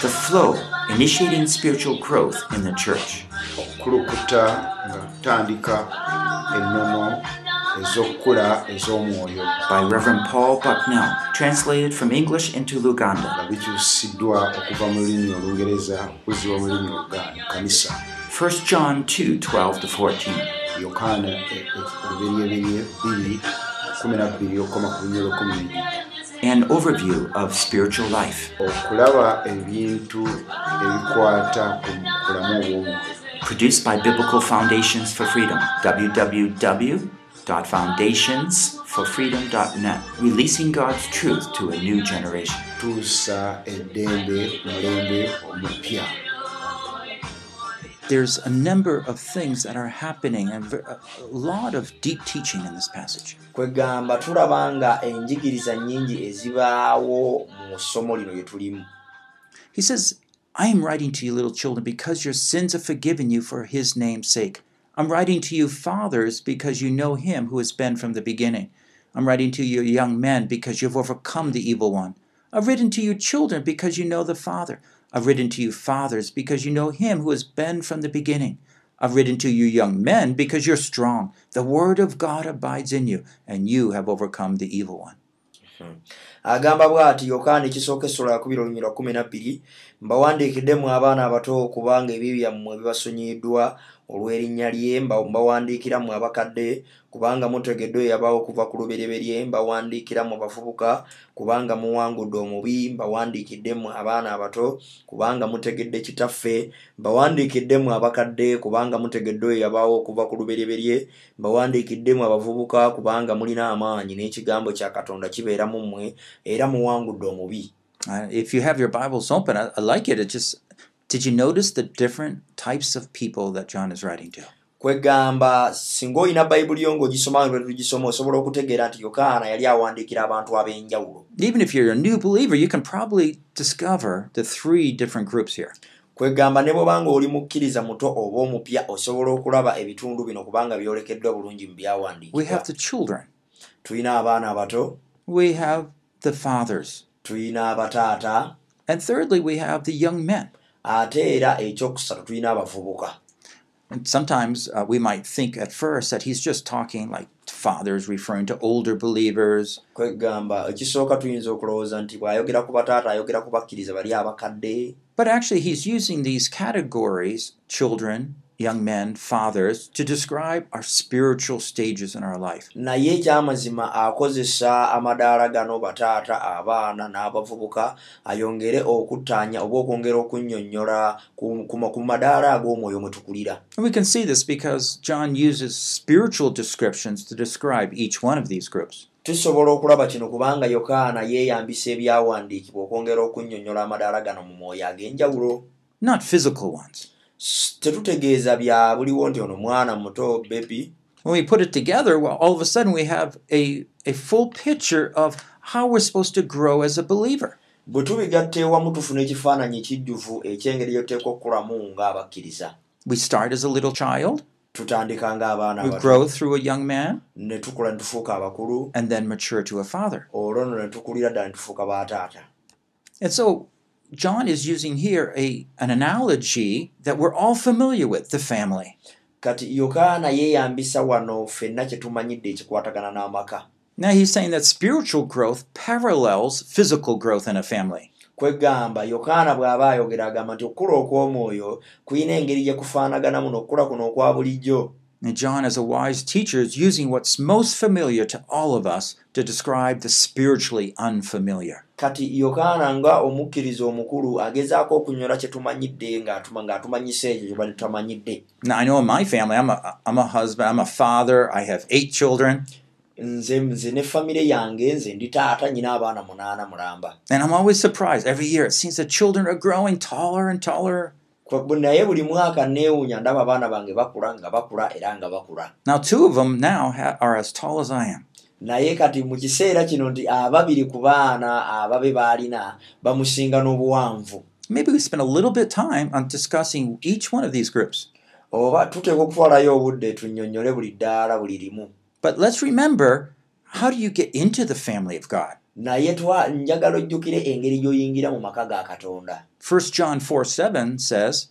the flow, initiating spiritual growth in the church. okukulukuta nga tutandika ennono ez'okukula ez'omwoyo By Reverend Paul Bucknell, translated from English into Luganda. nga bikyusiddwa okuva mu lulimi olungereza okuzibwa mu lulimi oluganda kanisa 1 John 2 12 to 14. yokaana e- e- oluberyerye 2 12 okoma ku lunyolo 12 An overview of spiritual life, produced by Biblical Foundations for Freedom. www.foundationsforfreedom.net, releasing God's truth to a new generation. There's a number of things that are happening and a lot of deep teaching in this passage. kwegamba tulaba nga enjigiriza nnyingi ezibaawo mu ssomo lino lye tulimu He says, I am writing to you, little children, because your sins are forgiven you for his name's sake. I'm writing to you, fathers, because you know him who has been from the beginning. I'm writing to you, young men, because you've overcome the evil one. I've written to you, children, because you know the Father. I've written to you, fathers, because you know him who has been from the beginning. I've written to you, young men, because you're strong. The word of God abides in you, and you have overcome the evil one. agamba bw'ati yokaana ekisooka essula ya kubiri olunyi lwa kumi nabbiri mbawandiikiddemu abaana abato kubanga ebibi byammwe bibasonyiyiddwa olw'erinnya lye mba- mbawandiikira mu abakadde kubanga mutegedde oyo yabaawo okuva ku lubereberye mbawandiikira mu bavubuka kubanga muwangudde omubi mbawandiikidde mu abaana abato kubanga mutegedde kitaffe mbawandiikidde mu abakadde kubanga mutegedde oyo yabaawo okuva ku lubereberye mbawandiikidde mu abavubuka kubanga mulina amaanyi n'ekigambo kya katonda kibeera mu mmwe era muwangudde omubi Uh, if you have your Bibles open, I, I like it. It just did you notice the different types of people that John is writing to? Kwegamba singa olina bayibuli yo ng'ogisoma nga tugisoma osobola okutegeera nti yokaana yali awandiikira abantu ab'enjawulo. Even if you're a new believer, you can probably discover the three different groups here. kwegamba ne bw'obanga oli mukkiriza muto oba omupya osobola okulaba ebitundu bino kubanga byolekeddwa bulungi mu We have the children, tulina abaana abato. We have the fathers, tulina abataata. And thirdly, we have the young men. ate era ekyokusatu tulina abavubuka And sometimes uh, we might think at first that he's just talking like fathers, referring to older believers. kwegamba ekisooka tuyinza okulowooza nti bw'ayogera ku bataata ayogera ku bakkiriza bali abakadde But actually, he's using these categories children, young men, fathers to describe our spiritual stages in our life. naye ekyamazima akozesa amadaala gano bataata abaana n'abavubuka ayongere okuttaanya oba okwongera okunnyonnyola ku, ku, ma- ku madaala ag'omwoyo mwe tukulira And we can see this because John uses spiritual descriptions to describe each one of these groups. tusobola okulaba kino kubanga yokaana yeeyambisa ebyawandiikibwa okwongera okunnyonnyola amadaala gano mu mwoyo ag'enjawulo Not physical ones. Tetutegeeza bya buliwo nti ono mwana muto bebi When we put it together, well, all of a sudden we have a, a full picture of how we're supposed to grow as a believer. bwe tubigatta ewamu tufuna ekifaananyi ekijjuvu ekyengeri gyoteeka okukulamu ng'abakkiriza We start as a little child, tutandika ng'abaana we grow through a young man, ne tukula ne tufuuka abakulu. And then mature to a father. olwo nno ne tukulira ddala ne tufuuka baataata And so John is using here a, an analogy that we're all familiar with the family. kati yokaana yeeyambisa wano ffenna kye tumanyidde ekikwatagana n'amaka Now he's saying that spiritual growth parallels physical growth in a family. kwegamba yokaana bw'aba ayogera agamba nti okukula okw'omwoyo kulina engeri gye kufaanaganamu n'okukula kuno okwa bulijjo And John, as a wise teacher, is using what's most familiar to all of us to describe the spiritually unfamiliar. kati yokaana nga omukkiriza omukulu agezaako okunyola kye tumanyidde ng'atuma- ng'atumanyisa ekyo kye bali tutamanyidde Now, I know in my family, I'm a, I'm a husband, I'm a father, I have eight children, nze nze ne famire yange nze ndi taata nyina abaana munaana mulamba and I'm always surprised. Every year, it seems the children are growing taller and taller. Naye buli mwaka neewuunya ndaba abaana bange bakula nga bakula era nga bakula Now, two of them now ha- are as tall as I am. naye kati mu kiseera kino nti ababiri ku baana ababe baalina bamusinga n'obuwanvu Maybe we spend a little bit time on discussing each one of these groups. oba tuteeka okutwalayo obudde tunnyonnyole buli ddaala buli limu But let's remember how do you get into the family of God? Naye twa njagala ojjukire engeri gy'oyingira mu maka ga katonda 1 John 4 7 says,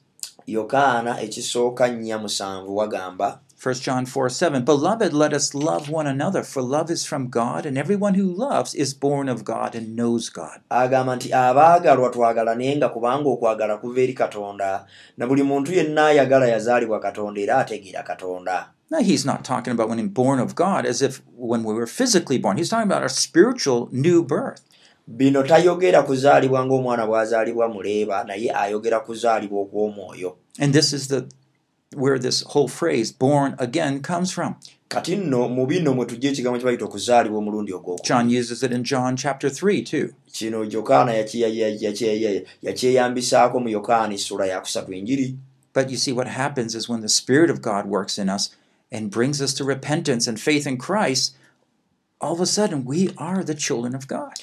yokaana ekisooka nnya musanvu wagamba 1 John 4 7, Beloved, let us love one another, for love is from God, and everyone who loves is born of God and knows God. agamba nti abaagalwa twagalanenga kubanga okwagala kuva eri katonda na buli muntu yenna ayagala yazaalibwa katonda era ategeera katonda Now, he's not talking about when born of God as if when we were physically born. He's talking about our spiritual new birth. bino tayogera kuzaalibwa ng'omwana bw'azaalibwa muleeba naye ayogera kuzaalibwa okw'omwoyo And this is the where this whole phrase born again comes from. kati nno mu bino mwe tujja ekigambo kye bayita okuzaalibwa omulundi ogwoku John uses it in John chapter 3 too. kino yokaana ya- ya- ya- yakyeyambisaako mu yokaana essula yakusatu enjiri But you see, what happens is when the Spirit of God works in us and brings us to repentance and faith in Christ, all of a sudden we are the children of God.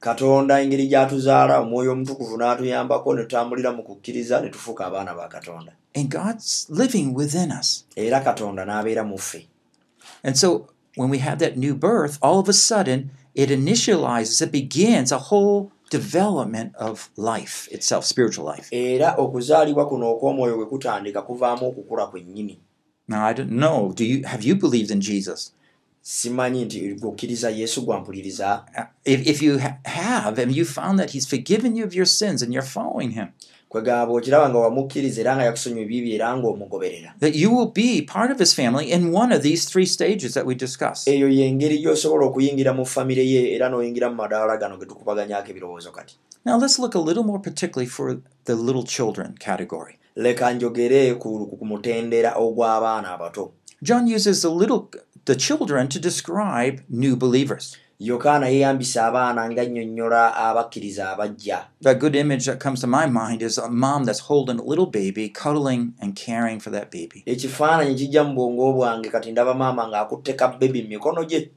katonda engeri gy'atuzaala omwoyo omutukuvu n'atuyambako ne tutambulira mu kukkiriza ne tufuuka abaana ba katonda And God's living within us. era katonda n'abeera mu ffe And so when we have that new birth, all of a sudden it initializes, it begins a whole development of life itself, spiritual life. era okuzaalibwa kuno okw'omwoyo bwe kutandika kuvaamu okukula kwennyini Now I don't know. Do you have you believed in Jesus? simanyi nti gwokkiriza yesu gwampuliriza If, if you ha- have and you found that He's forgiven you of your sins and you're following Him, kwegamba okiraba nga wamukkiriza era nga yakusonyiwa ebibi era ng'omugoberera that you will be part of His family in one of these three stages that we discussed. eyo y'engeri gy'osobola okuyingira mu famire ye era n'oyingira mu madaala gano ge tukubaganyako ebirowoozo kati Now let's look a little more particularly for the little children category. Leka njogere ku mutendera ogw'abaana abato John uses the little the children to describe new believers. yokaana yeeyambisa abaana ng'annyonnyola abakkiriza abajja A good image that comes to my mind is a mom that's holding a little baby, cuddling and caring for that baby. ekifaananyi kijja mu bwongo bwange kati ndaba maama ng'akutte ka bebi mu mikono gye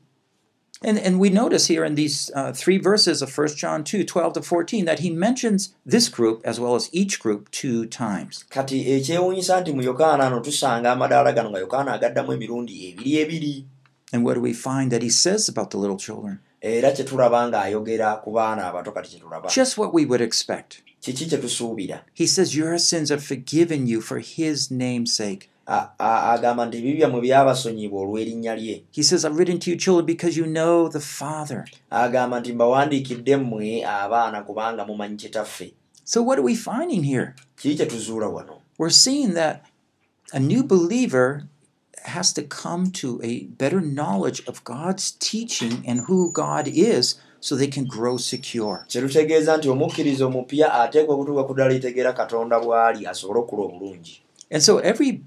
And, and we notice here in these uh, three verses of 1 John 2 12 to 14 that he mentions this group as well as each group two times. kati ekyewuunyisa nti mu yokaana ano tusanga amadaala gano nga yokaana agaddamu emirundi ebiri ebiri And what do we find that he says about the little children? era kye tulaba ng'ayogera ku baana abato kati kye tulaba Just what we would expect. kiki kye tusuubira He says, Your sins are forgiven you for his name's sake. Agamba nti ebibi byammwe byabasonyibwa olw'erinnya lye He says, I've written to you, children, because you know the Father. agamba nti mbawandiikidde mmwe abaana kubanga mumanyi kitaffe So, what are we finding here? kiki kye tuzuula wano We're seeing that a new believer has to come to a better knowledge of God's teaching and who God is so they can grow secure. kye tutegeeza nti omukkiriza omupya ateekwa okutuuka ku ddala litegeera katonda bw'ali asobole okula obulungi And so, every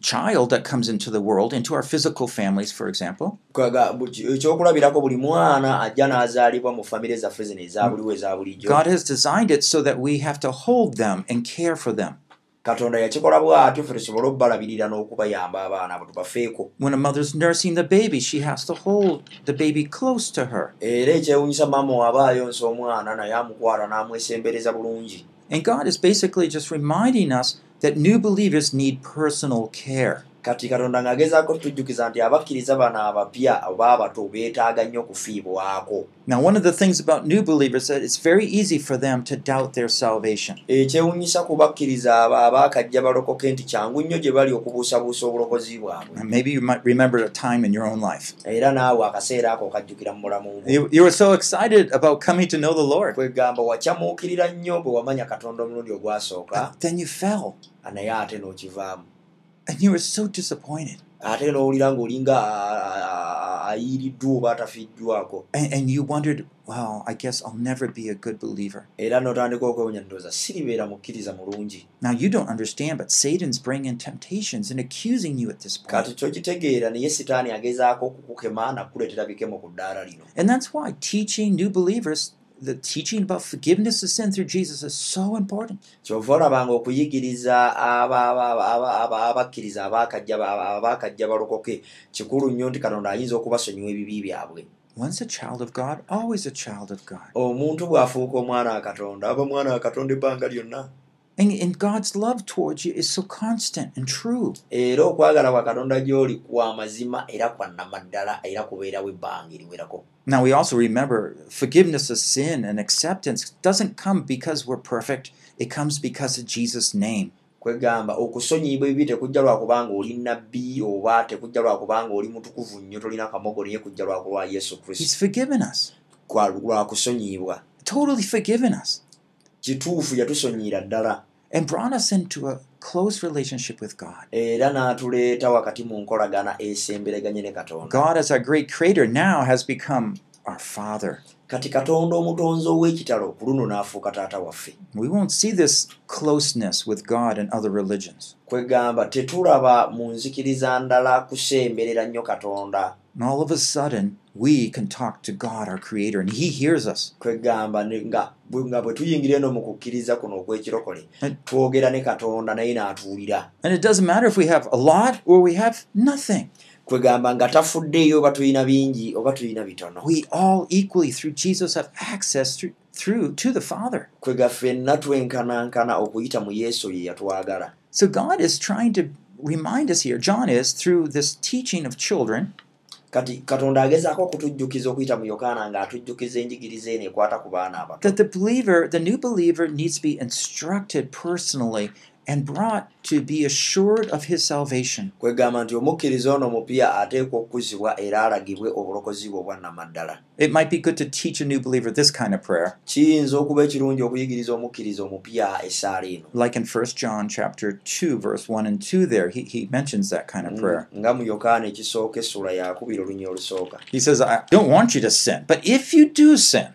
child that comes into the world, into our physical families, for example, God has designed it so that we have to hold them and care for them. katonda yakikola bw'atyo ffe tusobole okubalabirira n'okubayamba abaana abo tubafeeko When a mother's nursing the baby, she has to hold the baby close to her. era ekyewuunyisa maama waba ayonsa omwana naye amukwata n'amwesembereza bulungi And God is basically just reminding us that new believers need personal care. Kati katonda ng'agezaako tujjukiza nti abakkiriza bano abapya oba abato beetaaga nnyo kufiibwako Now, one of the things about new believers is that it's very easy for them to doubt their salvation. ekyewuunyisa ku bakkiriza abo abaakajja balokoke nti kyangu nnyo gye bali okubuusabuusa obulokozi bwabwe. And maybe you might remember a time in your own life. era naawe akaseera ako okajjukira mu mulamu gwo You, you were so excited about coming to know the Lord, kwegamba wakyamuukirira nnyo bwe wamanya katonda omulundi ogwasooka. But then you fell. Naye ate n'okivaamu and you were so disappointed. ate n'owulira ng'olinga ayiiriddwa oba atafiddwako And, and you wondered, well, I guess I'll never be a good believer. era n'otandika okwewunya ndowooza siribeera mukkiriza mulungi Now, you don't understand, but Satan's bringing temptations and accusing you at this point. kati tokitegeera naye sitaani agezaako okukukema nakuleetera bikemo ku ddaala lino And that's why teaching new believers, the teaching about forgiveness of sin through Jesus is so important. kyova olabanga okuyigiriza aba- aba- aba- aba- abakkiriza abaakajja balokoke kikulu nnyo nti katonda ayinza okubasonyiwa ebibi byabwe Once a child of God, always a child of God. omuntu bw'afuuka omwana wa katonda aba mwana wa katonda ebbanga lyonna And, and God's love towards you is so constant and true. era okwagala kwa katonda gy'oli kwa mazima era kwannama ddala era kubeerawo ebbanga eriwerako. Now, we also remember forgiveness of sin and acceptance doesn't come because we're perfect, it comes because of Jesus' name. kwegamba okusonyiyibwa ebibi tekujja lwakubanga oli nabbi oba tekujja lwakubanga oli mutukuvu nnyo tolina kamogo naye kujja lwakulwa yesu He's kristo forgiven us, Kwa- lwakusonyiyibwa totally forgiven us, kituufu yatusonyiyira ddala and brought us into a close relationship with God. era n'atuleeta wakati mu nkolagana esembereganye ne katonda God, as our great creator, now has become our Father. kati katonda omutonzi ow'ekitalo ku luno n'afuuka taata waffe We won't see this closeness with God in other religions. kwegamba tetulaba mu nzikiriza ndala kusemberera nnyo katonda And all of a sudden, we can talk to God, our creator, and He hears us. kwegamba nga bwe tuyingira eno mu kukkiriza kuno okw'ekirokole And- twogera ne katonda naye n'atuwulira And it doesn't matter if we have a lot or we have nothing. kwegamba nga tafuddeeyo oba tulina bingi oba tulina bitono We all equally, through Jesus, have access through, through to the Father. kwega ffenna twenkanankana okuyita mu yesu ye yatwagala So God is trying to remind us here, John is, through this teaching of children, kati katonda agezaako okutujjukiza okuyita mu yokaana ng'atujjukiza enjigiriza eno ekwata ku baana abato. That the believer, the new believer, needs to be instructed personally and brought to be assured of his salvation. kwegamba nti omukkiriza ono omupya ateekwa okukuzibwa era alagibwe obulokozi bwe obwannamaddala It might be good to teach a new believer this kind of prayer, kiyinza okuba ekirungi okuyigiriza omukkiriza omupya essaala eno like in 1 John chapter 2, verse 1 and 2 there. He, he mentions that kind of prayer. nga mu yokaana ekisooka essula yakubira olunya olusooka He says, I don't want you to sin, but if you do sin,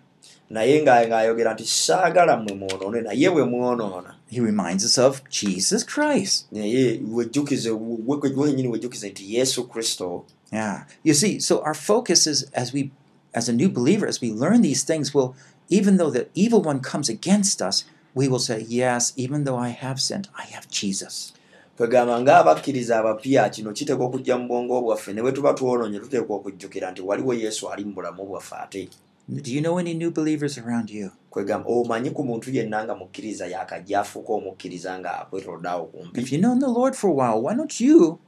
naye nga- ng'ayogera nti saagala mmwe mwonoone naye bwe mwonoona he reminds us of Jesus Christ. naye wejjukize we- we wenyini wejjukize nti yesu kristo Yeah. You see, so our focus is as we, as a new believer, as we learn these things, will even though the evil one comes against us, we will say, Yes, even though I have sinned, I have Jesus. kwegamba ng'abakkiriza abapya kino kiteekwa okujja mu bwongo bwaffe ne bwe tuba twonoonye tuteekwa okujjukira nti waliwo yesu ali mu bulamu bwaffe ate Do you know any new believers around you? kwegamba omanyi ku muntu yenna nga mukkiriza yakajja afuuka omukkiriza nga akwetoloddaawo kumpi If you know the Lord for a while, why don't you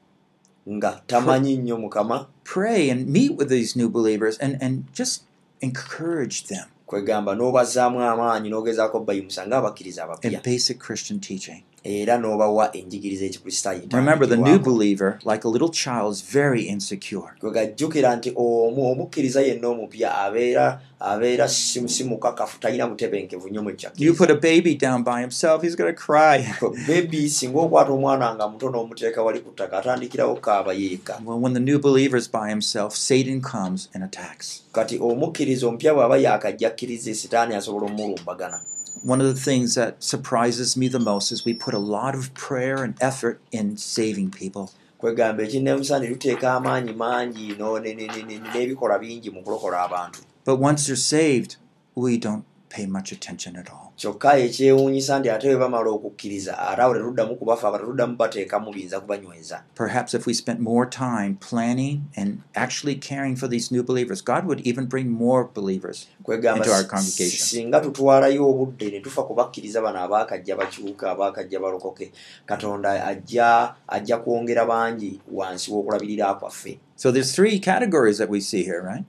nga tamanyi nnyo mukama pray and meet with these new believers and, and just encourage them kwegamba n'obazzaamu amaanyi n'ogezaako bayimusa ng'abakkiriza in abapya basic Christian teaching? Era n'obawa enjigiriza ekikristaayo Remember, the new believer, like a little child, is very insecure. kwegajjukira nti omu omukkiriza yenna omupya abeera abeera si mukakafu talina butebenkevu nnyo You put a baby down by himself, he's going to cry. bebi singa okwata omwana nga muto n'omuteeka wali ku ttaka atandikirawo kaaba yeeka Well, when the new believer is by himself, Satan comes and attacks. kati omukkiriza omupya bw'aba yaakajja akkiriza sitaani asobola omulumbagana One of the things that surprises me the most is we put a lot of prayer and effort in saving people. kwegamba ekinneemusa ne tuteeka amaanyi mangi no- ne- ne- ne- ne- n'ebikola bingi mu kulokola abantu But once they're saved, we don't pay much attention at all. Kyokka ekyewuunyisa nti ate bwe bamala okukkiriza ate awo tetuddamu kubafaaka tetuddamu bateekamu biyinza kubanyweza Perhaps if we spent more time planning and actually caring for these new believers, God would even bring more believers. Into our congregation. singa tutwalayo obudde ne tufa kubakkiriza bano abaakajja bakyuka abaakajja balokoke katonda ajja ajja kwongera bangi wansi w'okulabirira kwaffe So there's three categories that we see here, right?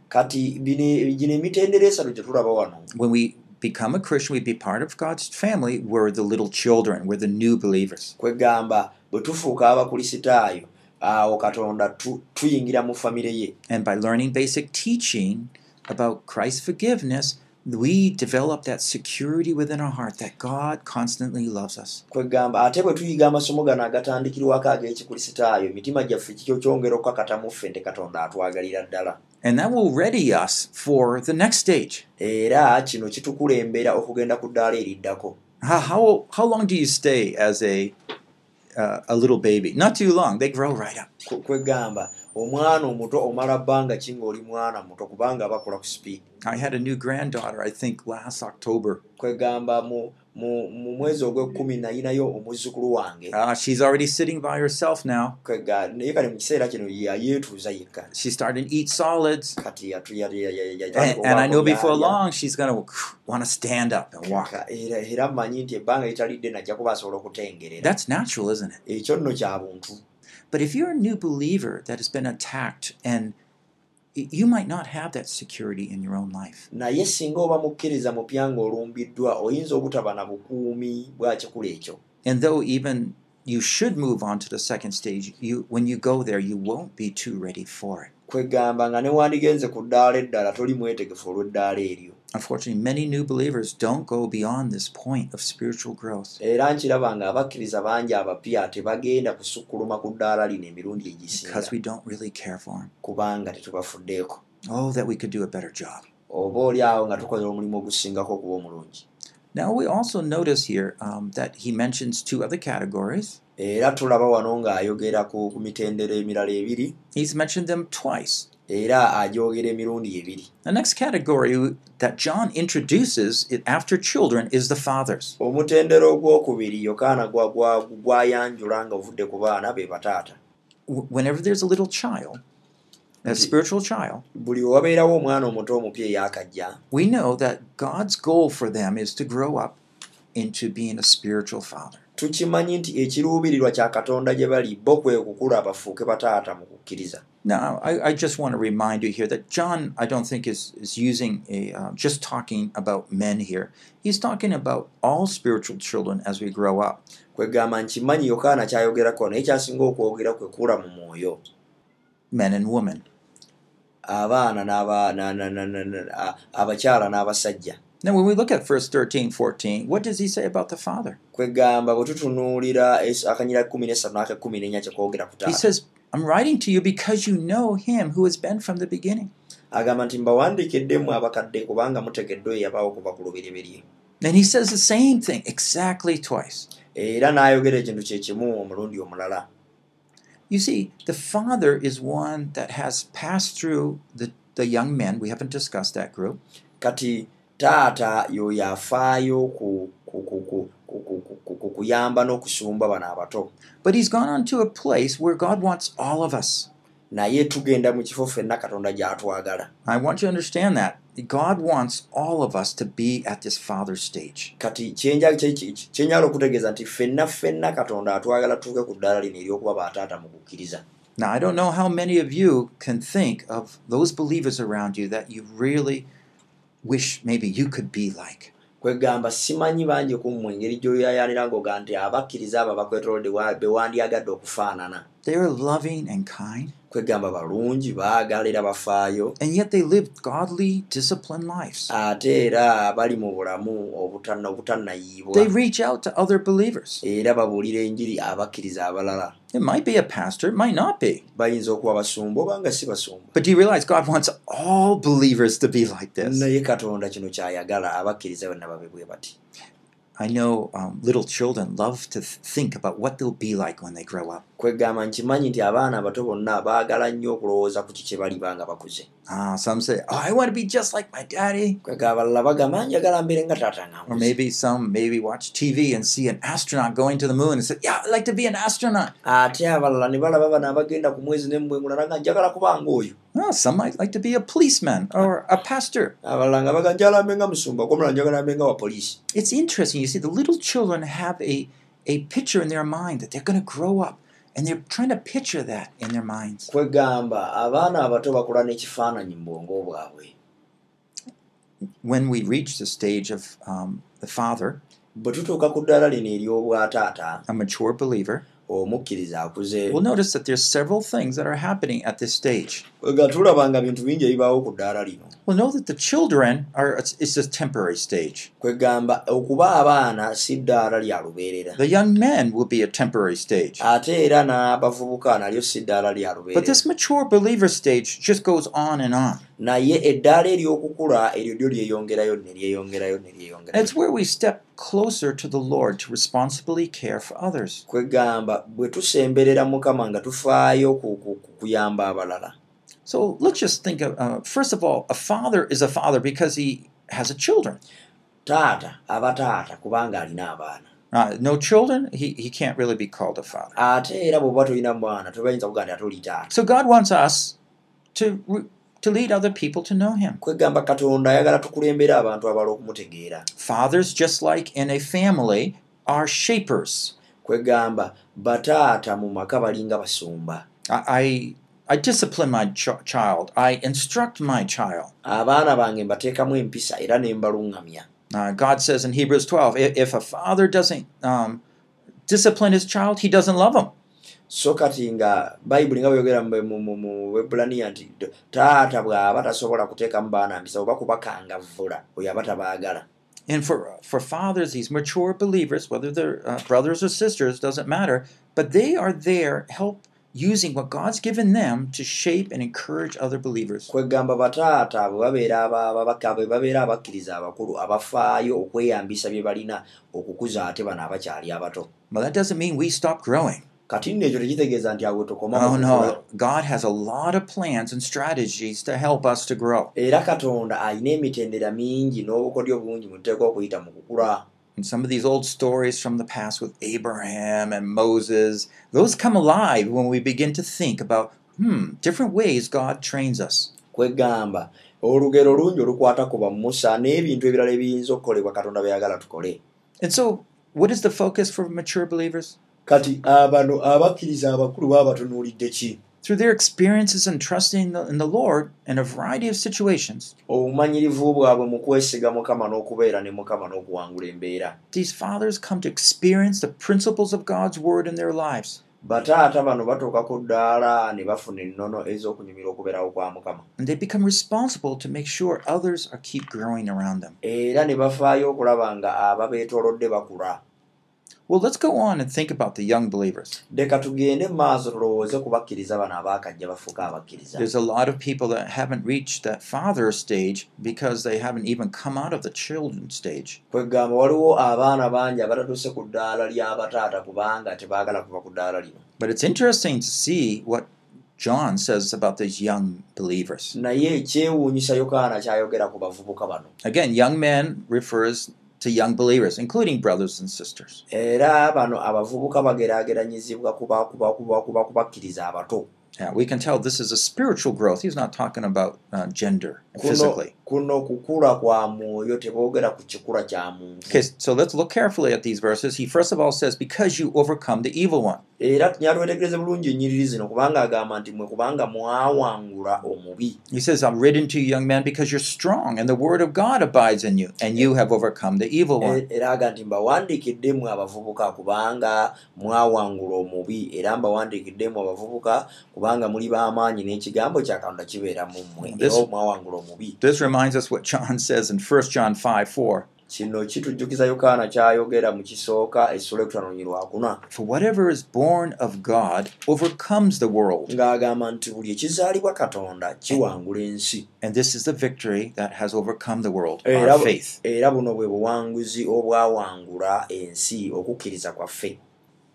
When we become a Christian, we be part of God's family. We're the little children. We're the new believers. kwegamba bwe tufuuka abakulisitaayo awo katonda tu- tuyingira mu famire ye And by learning basic teaching about Christ's forgiveness, we develop that security within our heart that God constantly loves us. kwegamba ate bwe tuyiga amasomo gano agatandikirwako ag'ekikulisitaayo emitima gyaffe kikyo kyongera okukakatamu ffe nti katonda atwagalira ddala And that will ready us for the next stage. era kino kitukulembera okugenda ku ddaala eriddako How, how, how long do you stay as a, uh, a little baby? Not too long. They grow right up. Kwe- kwegamba omwana omuto omala bbanga ki ng'oli mwana muto kubanga bakula ku sipiidi I had a new granddaughter, I think, last October. kwegamba mu mu mwezi ogw'ekkumi nayinayo omuzzukulu wange Uh, she's already sitting by herself now. naye kale mu kiseera kino yayeetuuza yekka She's starting to eat solids. kati And, and I know before long she's going to want to stand up and walk. Era mmanyi nti ebbanga litalidde najja kuba asobola okutengerera That's natural, isn't it? ekyo nno kya buntu But if you're a new believer that has been attacked and you might not have that security in your own life. naye singa oba mukkiriza mupya ng'olumbiddwa oyinza obutaba na bukuumi bwa kikula ekyo And though even you should move on to the second stage, you when you go there you won't be too ready for it. kwegamba nga ne wandigenze ku ddaala eddala toli mwetegefu olw'eddaala eryo Unfortunately, many new believers don't go beyond this point of spiritual growth. era nkiraba nga abakkiriza bangi abapya tebagenda kusukkuluma ku ddaala lino emirundi egisinga because we don't really care for them. kubanga tetubafuddeeko Oh, that we could do a better job. oba oli awo nga tukoze omulimu ogusingako okuba omulungi Now, we also notice here um, that he mentions two other categories. era tulaba wano ng'ayogera ku ku mitendera emirala ebiri He's mentioned them twice. Era agyogera emirundi ebiri The next category that John introduces after children is the fathers. omutendera ogwokubiri yokaana gwa- gwa- gwayanjula nga ovudde ku baana be bataata Whenever there's a little child, a spiritual child, we know that God's goal for them is to grow up into being a spiritual father. tukimanyi nti ekiruubirirwa kya katonda gye bali bo kwe kukula bafuuke bataata mu kukkiriza Now, I, I just want to remind you here that John, I don't think, is, is using a uh, just talking about men here. He's talking about all spiritual children as we grow up. kwegamba nkimanyi yokaana kyayogerako naye kyasinga okwogera kwe kula mu mwoyo men and women. abaana abakyala n'abasajja Now, when we look at verse 13, 14, what does he say about the father? He says, I'm writing to you because you know him who has been from the beginning. agamba nti mbawandiikiddemu abakadde kubanga mutegedde oyo yabaawo okuva ku lubereberye And he says the same thing exactly twice. era n'ayogera ekintu kye kimu omulundi omulala You see, the father is one that has passed through the, the young men. We haven't discussed that group. kati taata y'oyo afaayo ku ku- ku- ku- ku- ku- ku- ku- ku kuyamba n'okusumba bano abato But he's gone on to a place where God wants all of us. naye tugenda mu kifo ffenna katonda gy'atwagala I want you to understand that. God wants all of us to be at this father stage. kati kyenja- kye- kye- kyenjala okutegeeza nti ffenna ffenna katonda atwagala tuuke ku ddaala lino ery'okuba bataata mu kukkiriza Now, I don't know how many of you can think of those believers around you that you really wish maybe you could be like. Kwegamba simanyi bangi ku mmwe engeri gy'oyayanira ng'oga nti abakkiriza abo abakwetoolodde wa- be wandyagadde okufaanana. They are loving and kind, kwegamba balungi baagala era bafaayo and yet they live godly, disciplined lives. ate era bali mu bulamu obutanna- obutannayiibwa They reach out to other believers. era babuulira enjiri abakkiriza abalala It might be a pastor, it might not be. But do you realize God wants all believers to be like this? I know um, little children love to th- think about what they'll be like when they grow up. Kwegamba nkimanyi nti abaana abato bonna baagala nnyo okulowooza ku kiki baliba nga bakuze Ah, some say, "Oh, I want to be just like my daddy." kwegamba abalala bagamba njagala mbeere nga taata nga Or nkuze maybe some maybe watch TV and see an astronaut going to the moon and say, "Yeah, I'd like to be an astronaut." ate abalala ne balaba bano abagenda ku mwezi nemmwengula nga njagala kubanga oyo Oh, some might like to be a policeman or a pastor. abalala nga baga njagala mbe nga musumba komulala njagala mbe nga wa poliisi It's interesting. You see, the little children have a a picture in their mind that they're going to grow up, and they're trying to picture that in their minds. kwegamba abaana abato bakula n'ekifaananyi mu bwongo bwabwe When we reach the stage of um, the father, bwe tutuuka ku ddaala lino ery'obwataata a mature believer, omukkiriza akuze we'll notice that there's several things that are happening at this stage. nga tulaba nga bintu bingi ebibaawo ku ddaala lino We'll know that the children are it's, it's a temporary stage. kwegamba okuba abaana si ddaala lya lubeerera The young men will be a temporary stage. ate era n'abavubuka nalyo si ddaala lya But lubeerera this mature believer stage just goes on and on. Naye eddaala ery'okukula eryo lyo lyeyongerayo ne lyeyongerayo ne And lyeyongerayo it's where we step closer to the Lord to responsibly care for others. kwegamba bwe tusemberera mukama nga tufaayo ku ku- ku kuyamba abalala So let's just think of, uh, first of all, a father is a father because he has a children. taata aba taata kubanga alina abaana Uh, no children, he, he can't really be called a father. So God wants us to to lead other people to know Him. kwegamba katonda ayagala tukulembera abantu abala okumutegeera Fathers, just like in a family, are shapers. kwegamba bataata mu maka balinga basumba I I, I discipline my ch- child. I instruct my child. abaana bange mbateekamu empisa era ne mbaluŋŋamya Uh, God says in Hebrews 12, i- if a father doesn't um, discipline his child, he doesn't love him. So kati nga bayibuli nga bweyogera mu- webulaniya nti taata bw'aba tasobola kuteekamu baana mpisa oba kubakangavvula oyo aba tabaagala And for for fathers, these mature believers, whether they're uh, brothers or sisters, doesn't matter, but they are there help using what God's given them to shape and encourage other believers. kwegamba bataata bwe babeera aba- ababaka- bwe babeera abakkiriza abakulu abafaayo okweyambisa bye balina okukuza ate bano abakyali abato Well, that doesn't mean we stop growing. Kati nno ekyo tekitegeeza nti awe tokoma Oh. God has a lot of plans and strategies to help us to grow. era katonda alina emitendera mingi n'obukodyo bungi mu tuteeka okuyita mu kukula And some of these old stories from the past with Abraham and Moses, those come alive when we begin to think about, hmm, different ways God trains us. kwegamba olugero lungi olukwata ku bamusa n'ebintu ebirala ebiyinza okukolebwa katonda byayagala tukole And so, what is the focus for mature believers? Kati abano abakkiriza abakulu baba batunuulidde ki? Through their experiences and trusting the- in the Lord in a variety of situations, obumanyirivu bwabwe mu kwesiga mukama n'okubeera ne mukama n'okuwangula embeera. These fathers come to experience the principles of God's word in their lives. bataata bano batuuka ku ddaala ne bafuna ennono ez'okunyumira okubeerawo kwa mukama. And they become responsible to make sure others are keep growing around them. era ne bafaayo okulaba nga ababeetoolodde bakula Well, let's go on and think about the young believers. leka tugende mu maaso tulowooze ku bakkiriza bano abaakajja bafuuka abakkiriza There's a lot of people that haven't reached that father stage because they haven't even come out of the children stage. kwegamba waliwo abaana bangi abatatuuse ku ddaala ly'abataata kubanga tebaagala kuva ku ddaala lino But it's interesting to see what John says about these young believers. naye ekyewuunyisa yokaana kyayogera ku bavubuka bano Again, young men refers to young believers, including brothers and sisters. era bano abavubuka bageraageranyizibwa kuba kuba kuba kuba kubakkiriza abato Yeah, we can tell this is a spiritual growth. He's not talking about uh, gender and kuno physically. Kuno kukula kwa mwoyo teboogera ku kikula kya muntu Okay, so let's look carefully at these verses. He first of all says, Because you overcome the evil one. era tunyala twetegereze bulungi ennyiriri zino kubanga agamba nti mwe kubanga mwawangula omubi He says, I'm written to you, young men, because you're strong, and the word of God abides in you, and you have overcome the evil one. E- era aga nti mbawandiikiddemu abavubuka kubanga mwawangula omubi era mbawandiikiddemu abavubuka kubanga muli b'amaanyi n'ekigambo kya katonda kibeera mu mmwe era mwawangula omubi reminds us what John says in 1 John 5 4. kino kitujjukiza yokaana kyayogera mu kisooka essula ekutaano lwakuna For whatever is born of God overcomes the world. ng'agamba nti buli ekizaalibwa katonda kiwangula ensi And this is the victory that has overcome the world, era, our faith. era buno bwe buwanguzi obwawangula ensi okukkiriza kwaffe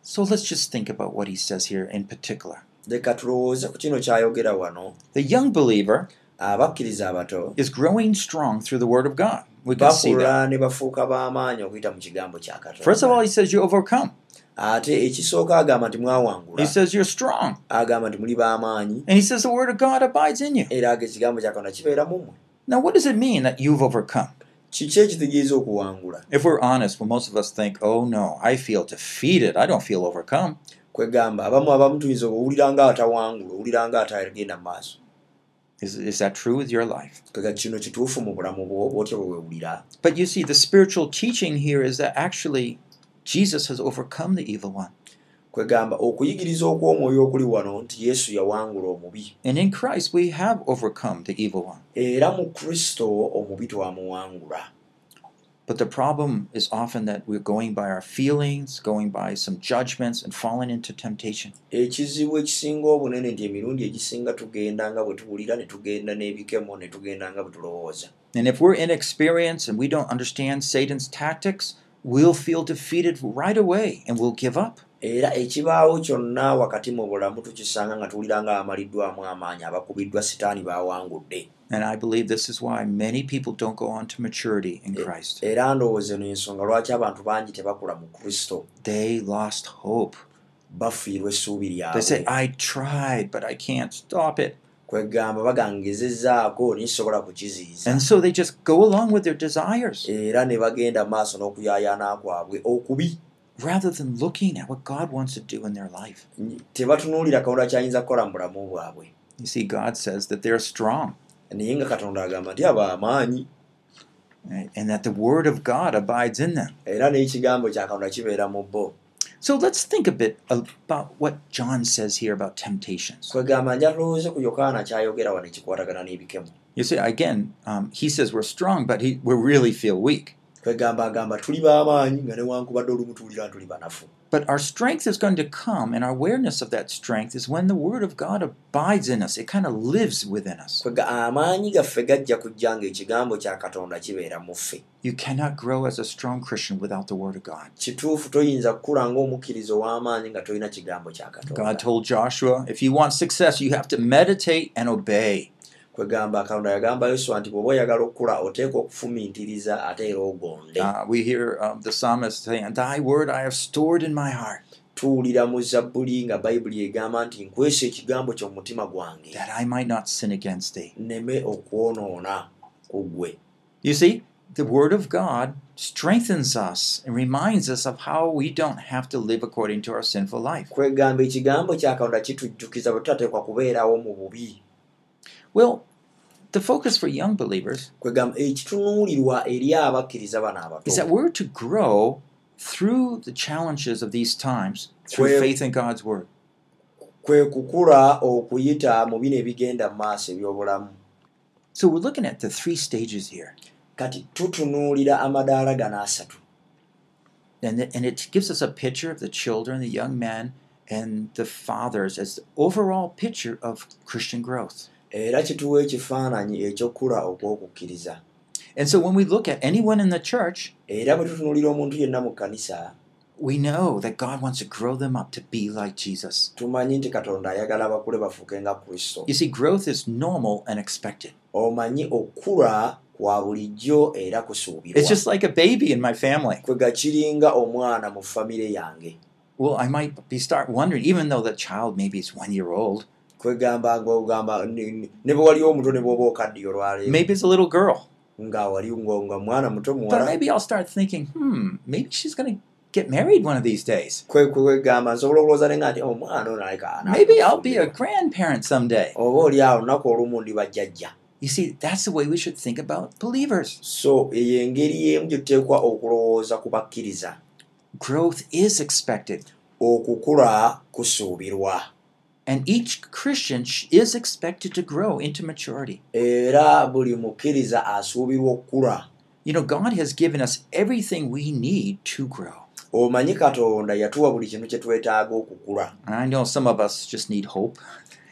So let's just think about what he says here in particular. leka tulowooze ku kino kyayogera wano The young believer abakkiriza abato is growing strong through the word of God. We can see that. ne bafuuka b'amaanyi okuyita mu kigambo kya First of all, katonda he says you overcome. ate ekisooka agamba nti He mwawangula says you're strong. agamba nti muli b'amaanyi And he says the word of God abides in you. era aga ekigambo kya katonda kibeera mu mmwe Now, what does it mean that you've overcome? kiki ekitegeeza okuwangula If we're honest, well, most of us think, oh no, I feel defeated. I don't feel overcome. kwegamba abamu abamu tuyinza owulira nga atawangula owulira nga atagenda mu maaso Is, is that true with your life? But you see, the spiritual teaching here is that actually Jesus has overcome the evil one. kwegamba okuyigiriza okw'omwoyo okuli wano nti yesu yawangula omubi And in Christ, we have overcome the evil one. era mu kristo omubi twamuwangula But the problem is often that we're going by our feelings, going by some judgments, and falling into temptation. ekizibu ekisinga obunene nti emirundi egisinga tugenda nga bwe tuwulira ne tugenda n'ebikemo ne tugenda nga bwe tulowooza And if we're inexperienced and we don't understand Satan's tactics, we'll feel defeated right away and we'll give up. era ekibaawo kyonna wakati mu bulamu tukisanga nga tuwulira nga amaliddwamu amaanyi abakubiddwa sitaani baawangudde And I believe this is why many people don't go on to maturity in Yeah. Christ. era ndowooza eno ensonga lwaki abantu bangi tebakula mu kristo They lost hope. bafiirwa essuubi They say, lyabwe I tried, but I can't stop it. kwegamba bagangezezzaako nisobola kukiziyiza And so they just go along with their desires era ne bagenda maaso n'okuyaayaana kwabwe okubi rather than looking at what God wants to do in their life. tebatunuulira katonda kyayinza kukola mu bulamu bwabwe You see, God says that they're strong naye nga katonda agamba nti abo amaanyi and that the Word of God abides in them. era n'ekigambo kya katonda kibeera mu bo So let's think a bit about what John says here about temptations. kwegamba nja tulowooze ku yokaana kyayogera wano ekikwatagana n'ebikemo You see, again, um, he says we're strong, but he, we really feel weak. Kwegamba agamba tuli b'amaanyi nga newankubadde olumu tuwulira ntuli banafu But our strength is going to come, and our awareness of that strength is when the Word of God abides in us. It kind of lives within us. You cannot grow as a strong Christian without the Word of God. God told Joshua, if you want success, you have to meditate and obey. Kwegamba katonda yagamba yoswa nti bw'oba oyagala okukula oteekwa okufumiitiriza ate era ogonde Uh, we hear um, the psalmist saying, Thy word I have stored in my heart, tuwulira mu zabbuli nga bayibuli egamba nti nkwesa ekigambo kyo mu mutima gwange that I might not sin against thee. nneme okwonoona ku ggwe You see, the Word of God strengthens us and reminds us of how we don't have to live according to our sinful life. kwegamba ekigambo kya katonda kitujjukiza bwe tutateekwa kubeerawo mu bubi Well, the focus for young believers ekitunuulirwa eri abakkiriza bano abato is that we're to grow through the challenges of these times through faith in God's Word. kwe kukula okuyita mu bino ebigenda mu maaso eby'obulamu So we're looking at the three stages here. kati tutunuulira amadaala gano asatu And it, and it gives us a picture of the children, the young men, and the fathers as the overall picture of Christian growth. Era kituwa ekifaananyi ekyokula okw'okukkiriza And so when we look at anyone in the church, era bwe tutunuulira omuntu yenna mu kkanisa we know that God wants to grow them up to be like Jesus. tumanyi nti katonda ayagala bakule bafuuke nga kristo You see, growth is normal and expected. omanyi okukula kwa bulijjo era kusuubirwa It's just like a baby in my family. kwega kiringa omwana mu famire yange Well, I might be start wondering, even though the child maybe is one year old, kwegamba ngaogamba ne bwe waliwo omuto ne bw'oba okaddiyo olwaleero maybe it's a little girl. nga wali nga mwana muto But muwala maybe I'll start thinking, hmm, maybe she's going to get married one of these days. ono aleka Maybe I'll be a grandparent someday. You see, that's the way we should think about believers. so Growth is expected, okukula kusuubirwa and each Christian is expected to grow into maturity. era buli mukkiriza asuubirwa okukula You know, God has given us everything we need to grow. omanyi katonda yatuwa buli kintu kye twetaaga okukula I know some of us just need hope.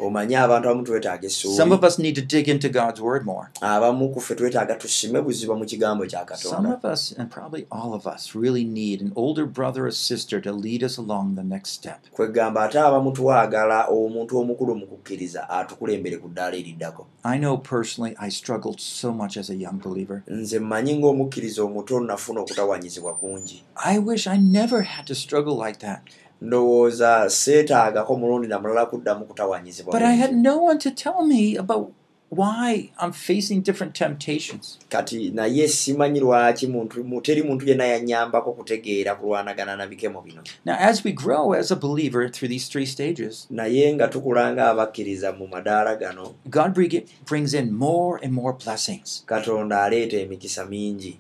Omanyi abantu abamu twetaaga Some of us need to dig into God's Word more. abamu ku ffe twetaaga tusime buziba mu kigambo kya Some of us, and probably all of us, really need an older brother or sister to lead us along the next step. kwegamba ate abamu twagala omuntu omukulu mu kukkiriza atukulembere ku ddaala eriddako I know personally I struggled so much as a young believer. nze mmanyi ng'omukkiriza omuto nafuna okutawanyizibwa kungi I wish I never had to struggle like that. Ndowooza seetaagako mulundi na mulala kuddamu kutawanyizibwa But I had no one to tell me about why I'm facing different temptations. kati naye simanyi lwaki muntu mu- teri muntu yenna yannyambako kutegeera kulwanagana na bikemo bino Now, as we grow as a believer through these three stages, naye nga tukula ng'abakkiriza mu madaala gano God bring- brings in more and more blessings. katonda aleeta emikisa mingi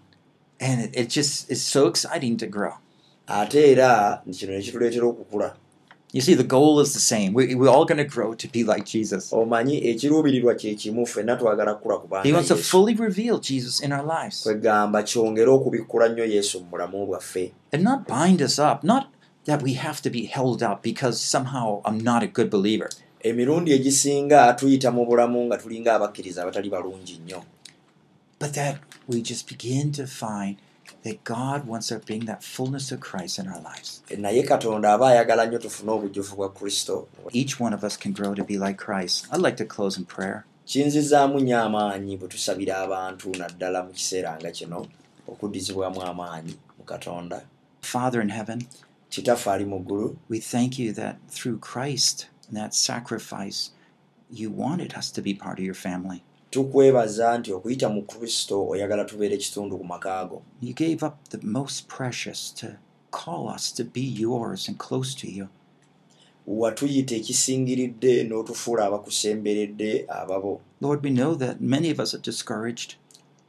And it, it just is so exciting to grow. Ate era kino ne kituleetera okukula You see, the goal is the same. We, we're all going to grow to be like Jesus. omanyi ekiruubirirwa kye kimu ffenna twagala kukula kubanga He wants to Yesu. fully reveal Jesus in our lives kwegamba kyongere okubikkula nnyo yesu mu bulamu bwaffe and not bind us up. Not that we have to be held up because somehow I'm not a good believer. emirundi egisinga tuyita mu bulamu nga tulinga abakkiriza abatali balungi nnyo but that we just begin to find that God wants to bring that fullness of Christ in our lives. naye katonda aba ayagala nnyo tufune obujjuvu bwa kristo Each one of us can grow to be like Christ. I'd like to close in prayer. kinzizaamu nnyo amaanyi bwe tusabira abantu naddala mu kiseera nga kino okuddizibwamu amaanyi mu katonda Father in heaven, kitaffe ali mu ggulu we thank you that through Christ and that sacrifice, you wanted us to be part of your family. Tukwebaza nti okuyita mu kristo oyagala tubeere ekitundu ku maka go You gave up the most precious to call us to be yours and close to you. watuyita ekisingiridde n'otufuula abakusemberedde ababo Lord, we know that many of us are discouraged,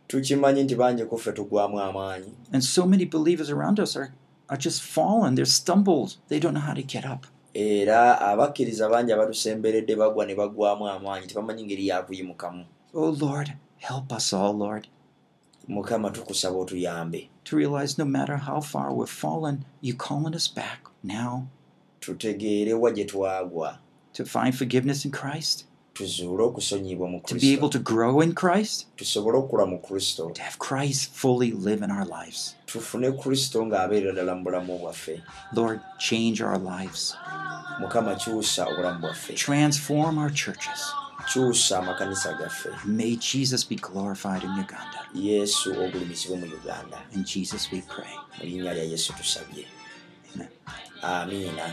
tukimanyi nti bangi ku ffe tugwamu amaanyi and so many believers around us are, are just fallen. They're stumbled. They don't know how to get up. era abakkiriza bangi abatusemberedde bagwa ne bagwamu amaanyi tebamanyi ngeri yakuyimukamu Oh, Lord, help us all, Lord, mukama tukusaba otuyambe. To realize no matter how far we've fallen, you calling us back now. Tutegeere wa gye twagwa. To find forgiveness in Christ, tuzuule okusonyibwa mu to be able kristo to grow in Christ, tusobole okula mu kristo. To have Christ fully live in our lives. tufune kristo ng'abeerera ddala mu bulamu bwaffe. Lord, change our lives, mukama kyusa obulamu bwaffe. Transform our churches. Kyusa amakanisa gaffe May Jesus be glorified in Uganda. yesu ogulumizibwe mu uganda In Jesus we pray. mu linnya lya yesu tusabye Amen. amiina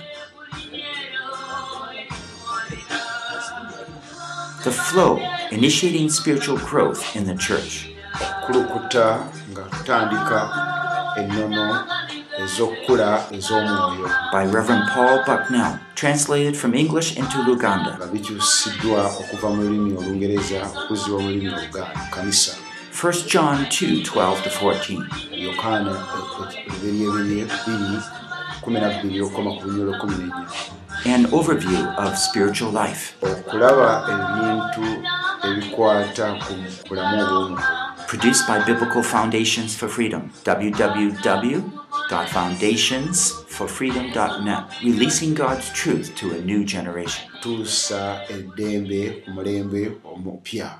The flow, initiating spiritual growth in the church. okukulukuta nga tutandika ennono ez'okukula ez'omwoyo By Reverend Paul Bucknell, translated from English into Luganda. nga bikyusiddwa okuva mu lulimi olungereza okuzzibwa mu lulimi oluganda kanisa 1 John 2 12 to 14. yokaana ebiberyebirye biri 12 okukoma ku bunyolo 14 An overview of spiritual life. okulaba ebintu ebikwata ku bulamu obw'omwoyo Produced by Biblical Foundations for Freedom. www.foundationsforfreedom.net. Releasing God's truth to a new generation. tuusa eddembe ku mulembe omupya